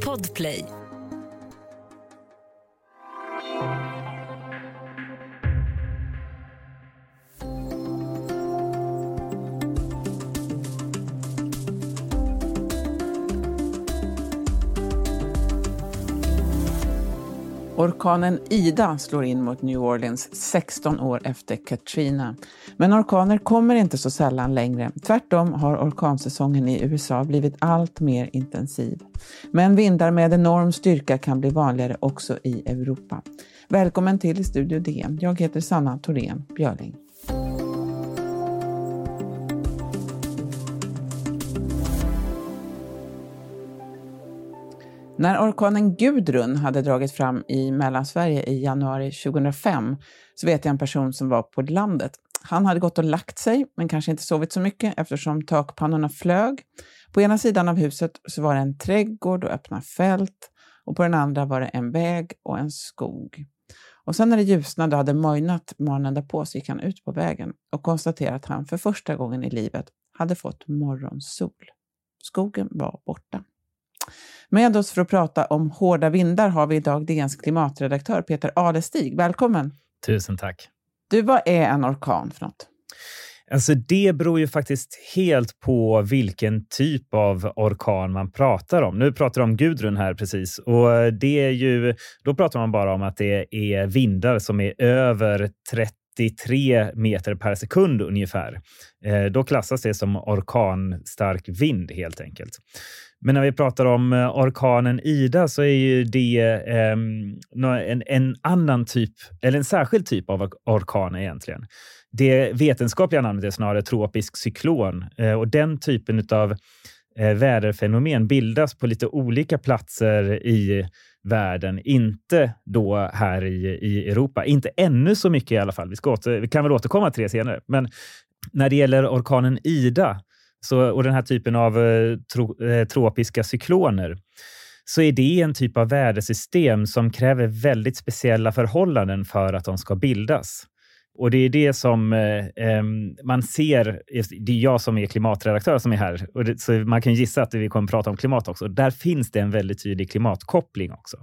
Podplay. Orkanen Ida slår in mot New Orleans 16 år efter Katrina. Men orkaner kommer inte så sällan längre. Tvärtom har orkansäsongen i USA blivit allt mer intensiv. Men vindar med enorm styrka kan bli vanligare också i Europa. Välkommen till Studio DN. Jag heter Sanna Thorén Björling. När orkanen Gudrun hade dragit fram i Mellansverige i januari 2005 så vet jag en person som var på landet. Han hade gått och lagt sig, men kanske inte sovit så mycket eftersom takpannorna flög. På ena sidan av huset så var det en trädgård och öppna fält och på den andra var det en väg och en skog. Och sen när det ljusnade och hade mojnat morgonen därpå så gick han ut på vägen och konstaterade att han för första gången i livet hade fått morgonsol. Skogen var borta. Med oss för att prata om hårda vindar har vi idag DNs klimatredaktör Peter Adestig. Välkommen! Tusen tack! Du, vad är en orkan för något? Alltså det beror ju faktiskt helt på vilken typ av orkan man pratar om. Nu pratar du om Gudrun här precis och det är ju, då pratar man bara om att det är vindar som är över 33 meter per sekund ungefär. Eh, då klassas det som orkanstark vind helt enkelt. Men när vi pratar om eh, orkanen Ida så är ju det ehm, en, en annan typ, eller en särskild typ av orkan egentligen. Det vetenskapliga namnet är snarare tropisk cyklon eh, och den typen av eh, väderfenomen bildas på lite olika platser i världen, inte då här i, i Europa. Inte ännu så mycket i alla fall. Vi, ska åter, vi kan väl återkomma till det senare. Men när det gäller orkanen Ida så, och den här typen av eh, tro, eh, tropiska cykloner så är det en typ av vädersystem som kräver väldigt speciella förhållanden för att de ska bildas. Och det är det som eh, man ser. Det är jag som är klimatredaktör som är här, och det, så man kan gissa att vi kommer prata om klimat också. Där finns det en väldigt tydlig klimatkoppling också.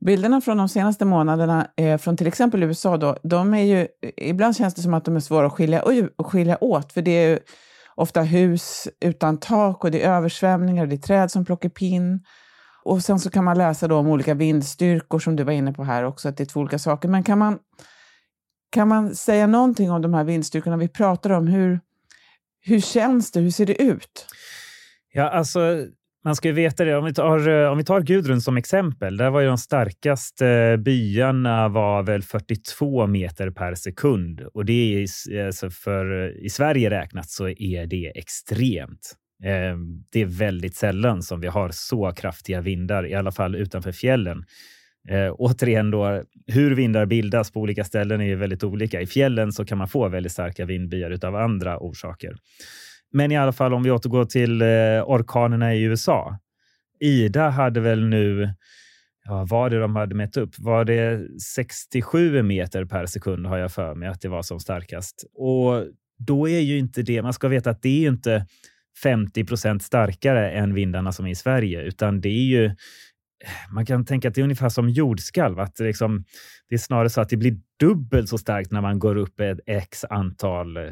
Bilderna från de senaste månaderna eh, från till exempel USA, då, de är ju, ibland känns det som att de är svåra att skilja, skilja åt, för det är ju ofta hus utan tak och det är översvämningar och det är träd som plockar pinn. Och sen så kan man läsa då om olika vindstyrkor som du var inne på här också, att det är två olika saker. Men kan man, kan man säga någonting om de här vindstyrkorna vi pratar om? Hur, hur känns det? Hur ser det ut? Ja, alltså man ska ju veta det. Om vi, tar, eh, om vi tar Gudrun som exempel. Där var ju de starkaste eh, byarna var väl 42 meter per sekund. Och det är, alltså för, i Sverige räknat så är det extremt. Ehm, det är väldigt sällan som vi har så kraftiga vindar, i alla fall utanför fjällen. Eh, återigen då, hur vindar bildas på olika ställen är väldigt olika. I fjällen så kan man få väldigt starka vindbyar av andra orsaker. Men i alla fall om vi återgår till eh, orkanerna i USA. Ida hade väl nu, ja, vad det de hade mätt upp? Var det 67 meter per sekund har jag för mig att det var som starkast. Och då är ju inte det, man ska veta att det är ju inte 50 procent starkare än vindarna som är i Sverige, utan det är ju man kan tänka att det är ungefär som jordskalv. Att det, liksom, det är snarare så att det blir dubbelt så starkt när man går upp ett x antal eh,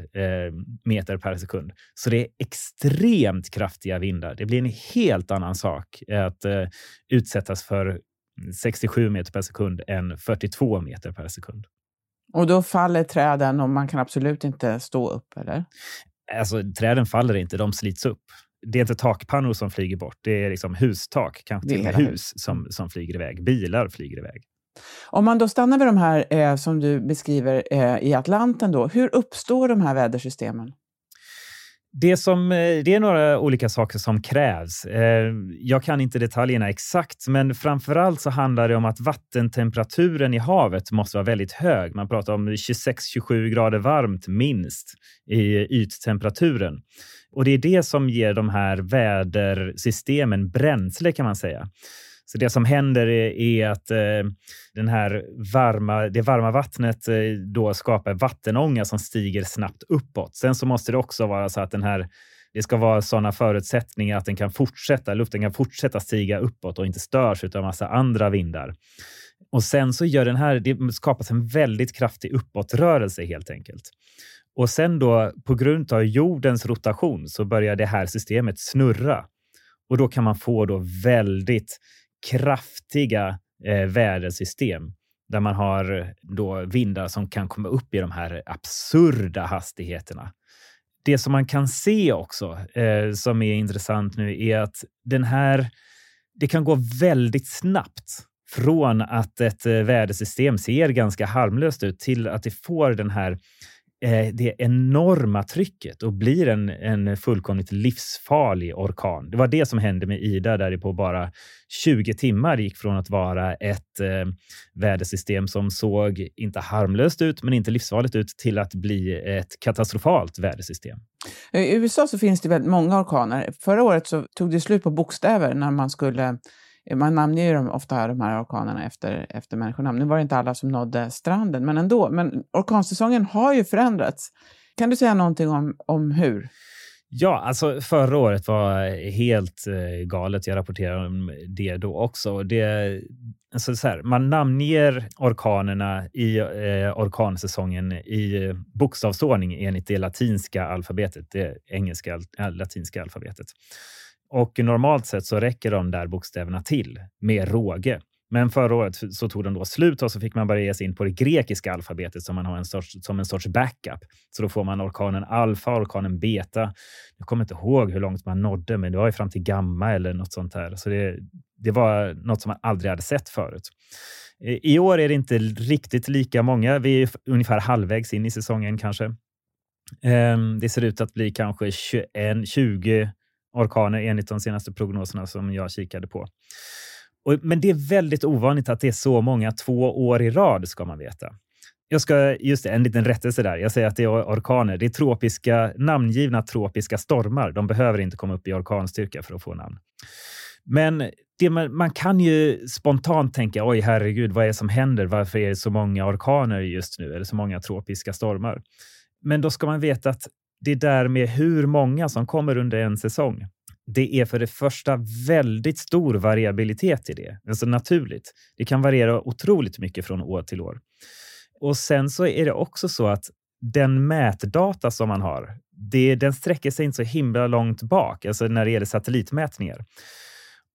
meter per sekund. Så det är extremt kraftiga vindar. Det blir en helt annan sak att eh, utsättas för 67 meter per sekund än 42 meter per sekund. Och då faller träden och man kan absolut inte stå upp, eller? Alltså, träden faller inte, de slits upp det är inte takpannor som flyger bort, det är liksom hustak, kanske till och med hus som, som flyger iväg. Bilar flyger iväg. Om man då stannar vid de här eh, som du beskriver eh, i Atlanten, då, hur uppstår de här vädersystemen? Det, som, eh, det är några olika saker som krävs. Eh, jag kan inte detaljerna exakt, men framför allt så handlar det om att vattentemperaturen i havet måste vara väldigt hög. Man pratar om 26-27 grader varmt minst i yttemperaturen. Och det är det som ger de här vädersystemen bränsle kan man säga. Så det som händer är, att eh, den här varma, det varma vattnet eh, då skapar vattenånga som stiger snabbt uppåt. Sen så måste det också vara så att den här Det ska vara sådana förutsättningar att den kan fortsätta, luften kan fortsätta stiga uppåt och inte störs av massa andra vindar. Och sen så gör den här, det skapas en väldigt kraftig uppåtrörelse helt enkelt. Och sen då på grund av jordens rotation så börjar det här systemet snurra och då kan man få då väldigt kraftiga eh, vädersystem där man har då vindar som kan komma upp i de här absurda hastigheterna. Det som man kan se också, eh, som är intressant nu, är att den här, det kan gå väldigt snabbt från att ett eh, vädersystem ser ganska harmlöst ut till att det får den här Eh, Eh, det enorma trycket och blir en, en fullkomligt livsfarlig orkan. Det var det som hände med Ida där det på bara 20 timmar gick från att vara ett eh, vädersystem som såg inte harmlöst ut men inte livsfarligt ut till att bli ett katastrofalt vädersystem. I USA så finns det väldigt många orkaner. Förra året så tog det slut på bokstäver när man skulle man namnger ju ofta de här orkanerna efter, efter människonamn. Nu var det inte alla som nådde stranden, men ändå. Men orkansäsongen har ju förändrats. Kan du säga någonting om, om hur? Ja, alltså förra året var helt eh, galet. Jag rapporterade om det då också. Det, alltså så här, man namnger orkanerna i eh, orkansäsongen i bokstavsordning enligt det latinska alfabetet, det engelska latinska alfabetet. Och normalt sett så räcker de där bokstäverna till med råge. Men förra året så tog de då slut och så fick man börja ge sig in på det grekiska alfabetet som man har en sorts, som en sorts backup. Så då får man orkanen alfa, orkanen beta. Jag kommer inte ihåg hur långt man nådde, men det var ju fram till gamma eller något sånt där. Så det, det var något som man aldrig hade sett förut. I år är det inte riktigt lika många. Vi är ungefär halvvägs in i säsongen kanske. Ehm, det ser ut att bli kanske 21, 20 orkaner enligt de senaste prognoserna som jag kikade på. Och, men det är väldigt ovanligt att det är så många två år i rad, ska man veta. Jag ska, just det, en liten rättelse där. Jag säger att det är orkaner. Det är tropiska, namngivna tropiska stormar. De behöver inte komma upp i orkanstyrka för att få namn. Men det man, man, kan ju spontant tänka, oj herregud, vad är det som händer? Varför är det så många orkaner just nu? Eller så många tropiska stormar? Men då ska man veta att det där med hur många som kommer under en säsong, det är för det första väldigt stor variabilitet i det, alltså naturligt. Det kan variera otroligt mycket från år till år. Och sen så är det också så att den mätdata som man har, det, den sträcker sig inte så himla långt bak, alltså när det gäller satellitmätningar.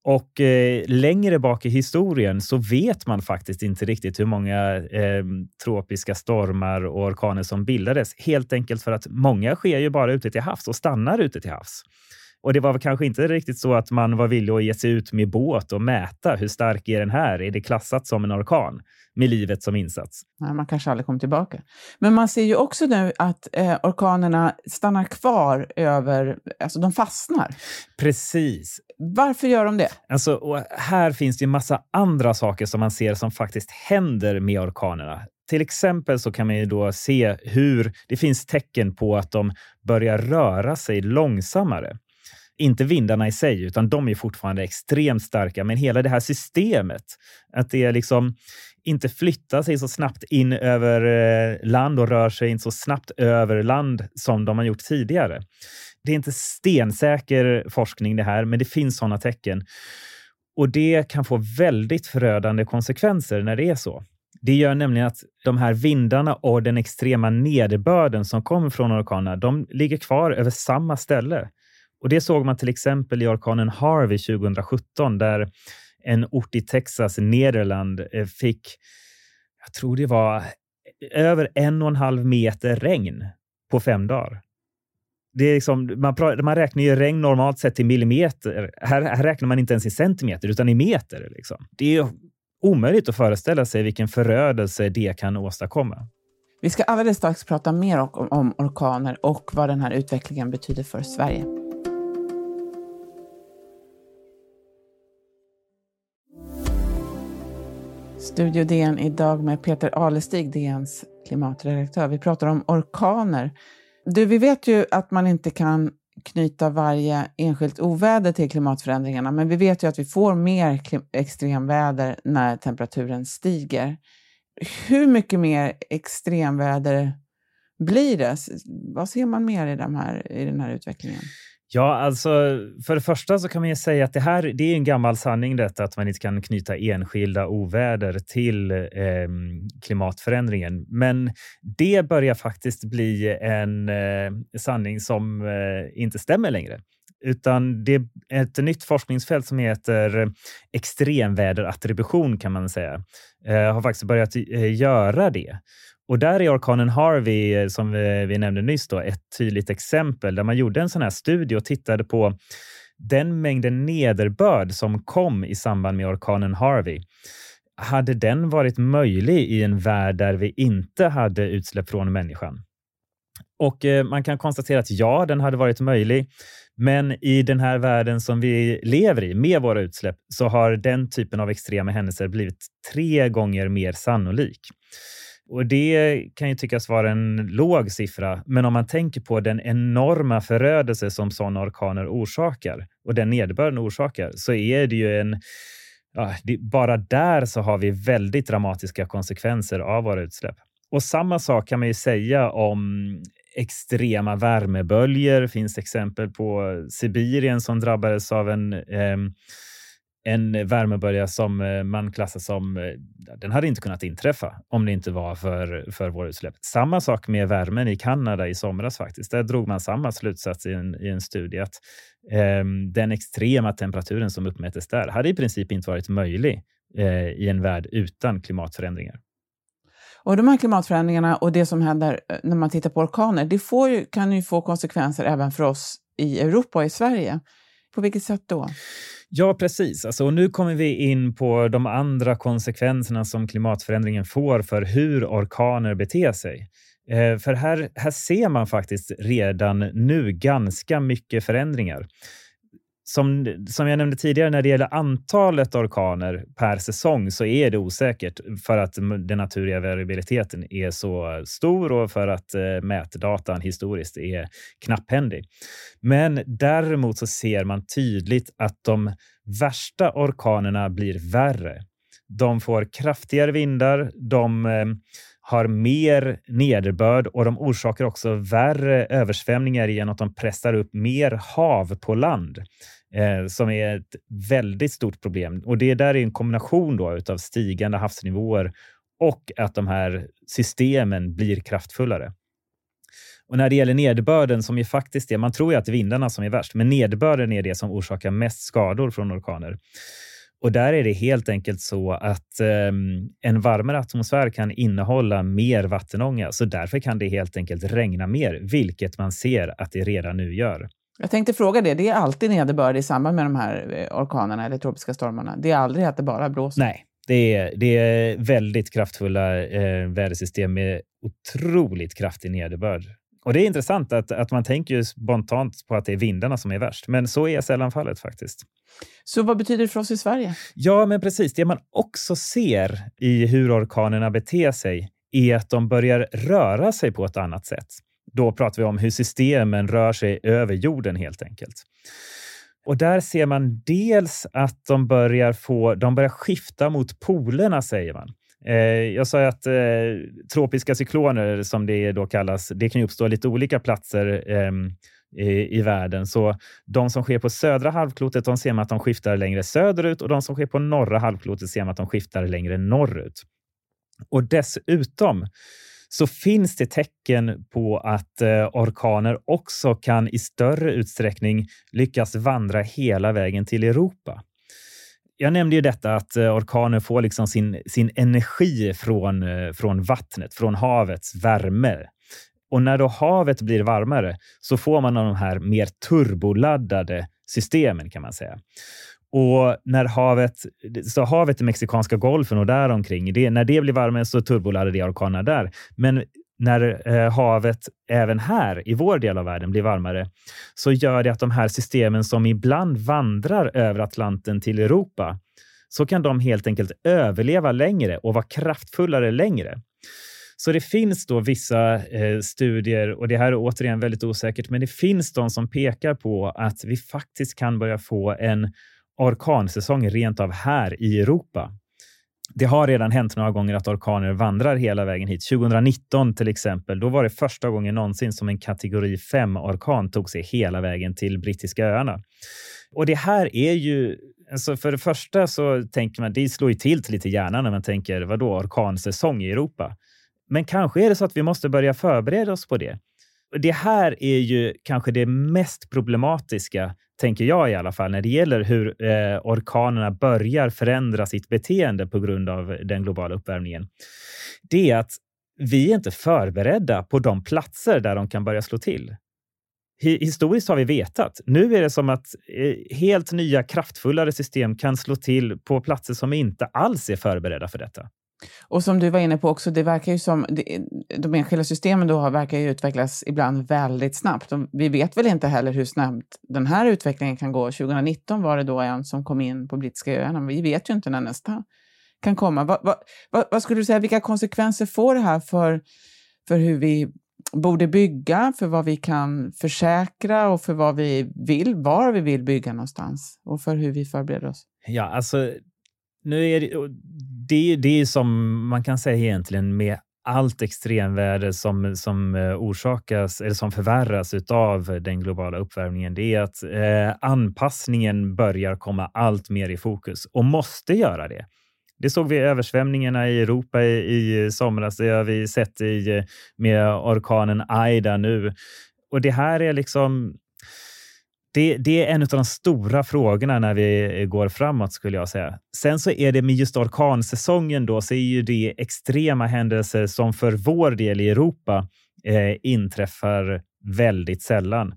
Och eh, längre bak i historien så vet man faktiskt inte riktigt hur många eh, tropiska stormar och orkaner som bildades. Helt enkelt för att många sker ju bara ute till havs och stannar ute till havs. Och det var väl kanske inte riktigt så att man var villig att ge sig ut med båt och mäta hur stark är den här? Är det klassat som en orkan med livet som insats? Nej, man kanske aldrig kommer tillbaka. Men man ser ju också nu att eh, orkanerna stannar kvar över, alltså de fastnar. Precis. Varför gör de det? Alltså, här finns det en massa andra saker som man ser som faktiskt händer med orkanerna. Till exempel så kan man ju då se hur det finns tecken på att de börjar röra sig långsammare inte vindarna i sig, utan de är fortfarande extremt starka. Men hela det här systemet, att det liksom inte flyttar sig så snabbt in över eh, land och rör sig inte så snabbt över land som de har gjort tidigare. Det är inte stensäker forskning det här, men det finns sådana tecken. Och det kan få väldigt förödande konsekvenser när det är så. Det gör nämligen att de här vindarna och den extrema nederbörden som kommer från orkanerna, de ligger kvar över samma ställe. Och Det såg man till exempel i orkanen Harvey 2017 där en ort i Texas, Nederland, eh, fick, jag tror det var över en och en halv meter regn på fem dagar. Det är liksom, man, man räknar ju regn normalt sett i millimeter. Här, här räknar man inte ens i centimeter, utan i meter. Liksom. Det är omöjligt att föreställa sig vilken förödelse det kan åstadkomma. Vi ska alldeles strax prata mer om, om orkaner och vad den här utvecklingen betyder för Sverige. Studio DN idag med Peter Alestig, DNs klimatredaktör. Vi pratar om orkaner. Du, vi vet ju att man inte kan knyta varje enskilt oväder till klimatförändringarna, men vi vet ju att vi får mer extremväder när temperaturen stiger. Hur mycket mer extremväder blir det? Vad ser man mer i, de här, i den här utvecklingen? Ja, alltså för det första så kan man ju säga att det här det är en gammal sanning detta att man inte kan knyta enskilda oväder till eh, klimatförändringen. Men det börjar faktiskt bli en eh, sanning som eh, inte stämmer längre. Utan det är ett nytt forskningsfält som heter extremväderattribution kan man säga. Eh, har faktiskt börjat eh, göra det. Och där är orkanen Harvey, eh, som vi, vi nämnde nyss, då, ett tydligt exempel där man gjorde en sån här studie och tittade på den mängden nederbörd som kom i samband med orkanen Harvey. Hade den varit möjlig i en värld där vi inte hade utsläpp från människan? Och eh, man kan konstatera att ja, den hade varit möjlig. Men i den här världen som vi lever i med våra utsläpp så har den typen av extrema händelser blivit tre gånger mer sannolik. Och Det kan ju tyckas vara en låg siffra, men om man tänker på den enorma förödelse som sådana orkaner orsakar och den nederbörden orsakar så är det ju en... Ja, bara där så har vi väldigt dramatiska konsekvenser av våra utsläpp. Och samma sak kan man ju säga om extrema värmeböljor. Det finns exempel på Sibirien som drabbades av en eh, en värmebölja som eh, man klassar som... Eh, den hade inte kunnat inträffa om det inte var för, för våra utsläpp. Samma sak med värmen i Kanada i somras faktiskt. Där drog man samma slutsats i en, i en studie att eh, den extrema temperaturen som uppmättes där hade i princip inte varit möjlig eh, i en värld utan klimatförändringar. Och de här klimatförändringarna och det som händer eh, när man tittar på orkaner, det får ju, kan ju få konsekvenser även för oss i Europa och i Sverige. På vilket sätt då? Ja, precis. Alltså, och nu kommer vi in på de andra konsekvenserna som klimatförändringen får för hur orkaner beter sig. Eh, för här, här ser man faktiskt redan nu ganska mycket förändringar som, som jag nämnde tidigare, när det gäller antalet orkaner per säsong så är det osäkert för att den naturliga variabiliteten är så stor och för att eh, mätdatan historiskt är knapphändig. Men däremot så ser man tydligt att de värsta orkanerna blir värre. De får kraftigare vindar, de eh, har mer nederbörd och de orsakar också värre översvämningar genom att de pressar upp mer hav på land eh, som är ett väldigt stort problem. Och det där är en kombination då utav stigande havsnivåer och att de här systemen blir kraftfullare. Och när det gäller nederbörden, som ju faktiskt är, man tror ju att det är vindarna som är värst, men nederbörden är det som orsakar mest skador från orkaner. Och där är det helt enkelt så att eh, en varmare atmosfär kan innehålla mer vattenånga, så därför kan det helt enkelt regna mer, vilket man ser att det redan nu gör. Jag tänkte fråga det, det är alltid nederbörd i samband med de här eh, orkanerna eller tropiska stormarna? Det är aldrig att det bara blåser? Nej, det är, det är väldigt kraftfulla eh, vädersystem med otroligt kraftig nederbörd. Och det är intressant att, att man tänker ju spontant på att det är vindarna som är värst, men så är sällan fallet faktiskt. Så vad betyder det för oss i Sverige? Ja, men precis. Det man också ser i hur orkanerna beter sig är att de börjar röra sig på ett annat sätt. Då pratar vi om hur systemen rör sig över jorden helt enkelt. Och där ser man dels att de börjar, få, de börjar skifta mot polerna, säger man. Eh, jag sa att eh, tropiska cykloner, som det då kallas, det kan uppstå lite olika platser eh, i, i, världen. Så de som sker på södra halvklotet, de ser man att de skiftar längre söderut och de som sker på norra halvklotet ser man att de skiftar längre norrut. Och dessutom så finns det tecken på att eh, orkaner också kan i större utsträckning lyckas vandra hela vägen till Europa. Jag nämnde ju detta att eh, orkaner får liksom sin, sin energi från, eh, från vattnet, från havets värme. Och när då havet blir varmare så får man de här mer turboladdade systemen kan man säga. Och när havet, så havet i Mexikanska golfen och däromkring, det, när det blir varmare så turboladdar det orkaner där. Men när eh, havet även här i vår del av världen blir varmare så gör det att de här systemen som ibland vandrar över Atlanten till Europa så kan de helt enkelt överleva längre och vara kraftfullare längre. Så det finns då vissa eh, studier, och det här är återigen väldigt osäkert, men det finns de som pekar på att vi faktiskt kan börja få en orkansäsong rent av här i Europa. det har redan hänt några gånger att orkaner vandrar hela vägen hit. 2019 till exempel, då var det första gången någonsin som en kategori 5-orkan tog sig hela vägen till Brittiska öarna. Och det här är ju Alltså för det första så tänker man, det slår ju till lite hjärnan när man tänker, vadå, orkansäsong i Europa? Men kanske är det så att vi måste börja förbereda oss på det. Det här är ju kanske det mest problematiska, tänker jag i alla fall, när det gäller hur eh, orkanerna börjar förändra sitt beteende på grund av den globala uppvärmningen. Det är att vi är inte förberedda på de platser där de kan börja slå till historiskt har vi vetat. Nu är det som att eh, helt nya kraftfullare system kan slå till på platser som inte alls är förberedda för detta. Och som du var inne på också, det verkar ju som de enskilda systemen då verkar ju utvecklas ibland väldigt snabbt. Vi vet väl inte heller hur snabbt den här utvecklingen kan gå. 2019 var det då en som kom in på brittiska öarna. Vi vet ju inte när nästa kan komma. Vad, vad, vad skulle du säga, vilka konsekvenser får det här för, för hur vi borde bygga, för vad vi kan försäkra och för vad vi vill, var vi vill bygga någonstans och för hur vi förbereder oss. Ja, alltså nu är det, det, det är som man kan säga egentligen med allt extremväder som, som eh, orsakas eller som förvärras av den globala uppvärmningen, det är att eh, anpassningen börjar komma allt mer i fokus och måste göra det. Det såg vi i översvämningarna i Europa i, i somras. Det har vi sett i, med orkanen Aida nu. Och det här är liksom det, det, är en av de stora frågorna när vi går framåt skulle jag säga. Sen så är det med just orkansäsongen då så är ju det extrema händelser som för vår del i Europa eh, inträffar väldigt sällan.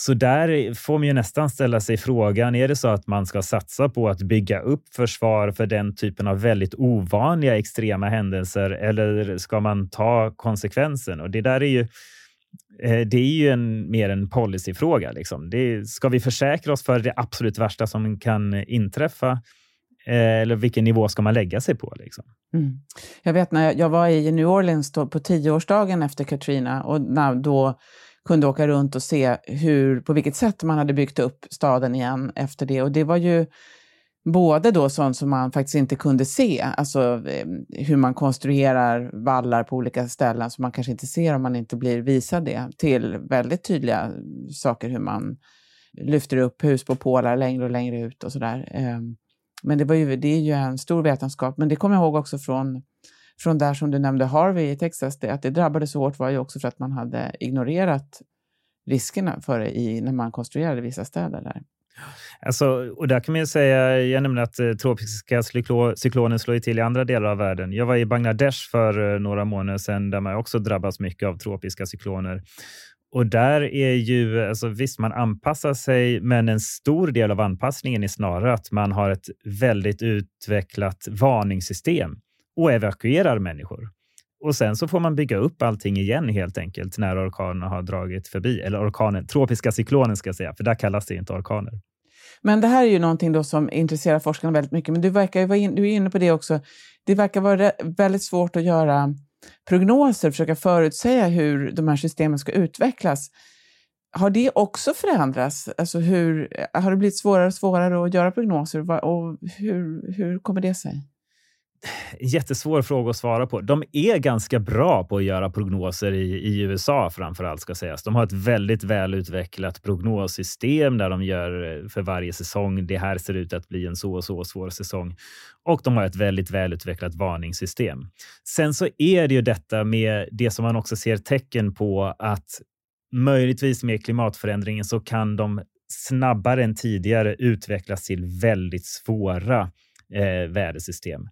Så där får man ju nästan ställa sig frågan, är det så att man ska satsa på att bygga upp försvar för den typen av väldigt ovanliga extrema händelser eller ska man ta konsekvensen? Och det där är ju Eh, det är ju en, mer en policyfråga. Liksom. Det, ska vi försäkra oss för det absolut värsta som kan inträffa? Eh, eller vilken nivå ska man lägga sig på? Liksom? Mm. Jag vet när jag, jag var i New Orleans på tioårsdagen efter Katrina och när, då kunde åka runt och se hur, på vilket sätt man hade byggt upp staden igen efter det. Och det var ju både då sånt som man faktiskt inte kunde se, alltså ehm, hur man konstruerar vallar på olika ställen som man kanske inte ser om man inte blir visad det, till väldigt tydliga saker hur man lyfter upp hus på pålar längre och längre ut och sådär. Ehm, men det, var ju, det är ju en stor vetenskap, men det kommer jag ihåg också från från där som du nämnde Harvey i Texas, det, att det drabbade så hårt var ju också för att man hade ignorerat riskerna för det i, när man konstruerade vissa städer där. Alltså, och där kan man ju säga, jag nämnde att eh, tropiska cykloner slår till i andra delar av världen. Jag var i Bangladesh för eh, några månader sedan där man också drabbas mycket av tropiska cykloner. Och där är ju, alltså visst, man anpassar sig, men en stor del av anpassningen är snarare att man har ett väldigt utvecklat varningssystem och evakuerar människor. Och sen så får man bygga upp allting igen helt enkelt när orkanen har dragit förbi. Eller orkanen, tropiska cyklonen ska jag säga, för där kallas det inte orkaner. Men det här är ju någonting då som intresserar forskarna väldigt mycket. Men du, verkar vara in, du är inne på det också. Det verkar vara väldigt svårt att göra prognoser, försöka förutsäga hur de här systemen ska utvecklas. Har det också förändrats? Alltså hur, har det blivit svårare och svårare att göra prognoser och hur, hur kommer det sig? Jättesvår fråga att svara på. De är ganska bra på att göra prognoser i, i USA framförallt ska sägas. De har ett väldigt välutvecklat prognossystem där de gör eh, för varje säsong. Det här ser ut att bli en så och så svår säsong och de har ett väldigt välutvecklat varningssystem. Sen så är det ju detta med det som man också ser tecken på att möjligtvis med klimatförändringen så kan de snabbare än tidigare utvecklas till väldigt svåra eh, vädersystem.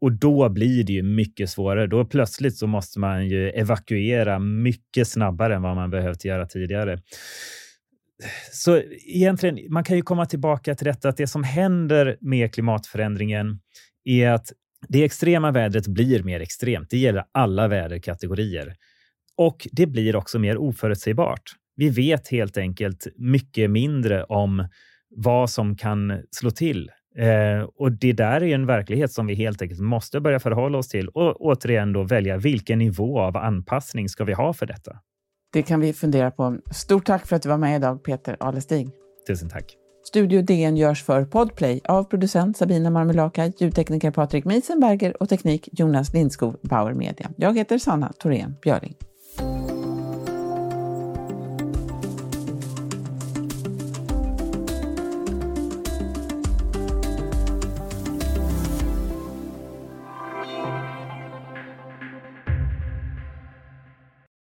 Och då blir det ju mycket svårare. Då plötsligt så måste man ju evakuera mycket snabbare än vad man behövt göra tidigare. Så egentligen, man kan ju komma tillbaka till detta att det som händer med klimatförändringen är att det extrema vädret blir mer extremt. Det gäller alla väderkategorier. Och det blir också mer oförutsägbart. Vi vet helt enkelt mycket mindre om vad som kan slå till Eh, och det där är en verklighet som vi helt enkelt måste börja förhålla oss till och återigen då välja vilken nivå av anpassning ska vi ha för detta? Det kan vi fundera på. Stort tack för att du var med idag, Peter Alestig. Tusen tack. Studio DN görs för Podplay av producent Sabina Marmelaka, ljudtekniker Patrik Miesenberger och teknik Jonas Lindskog, Bauer Media. Jag heter Sanna Thorén Björling.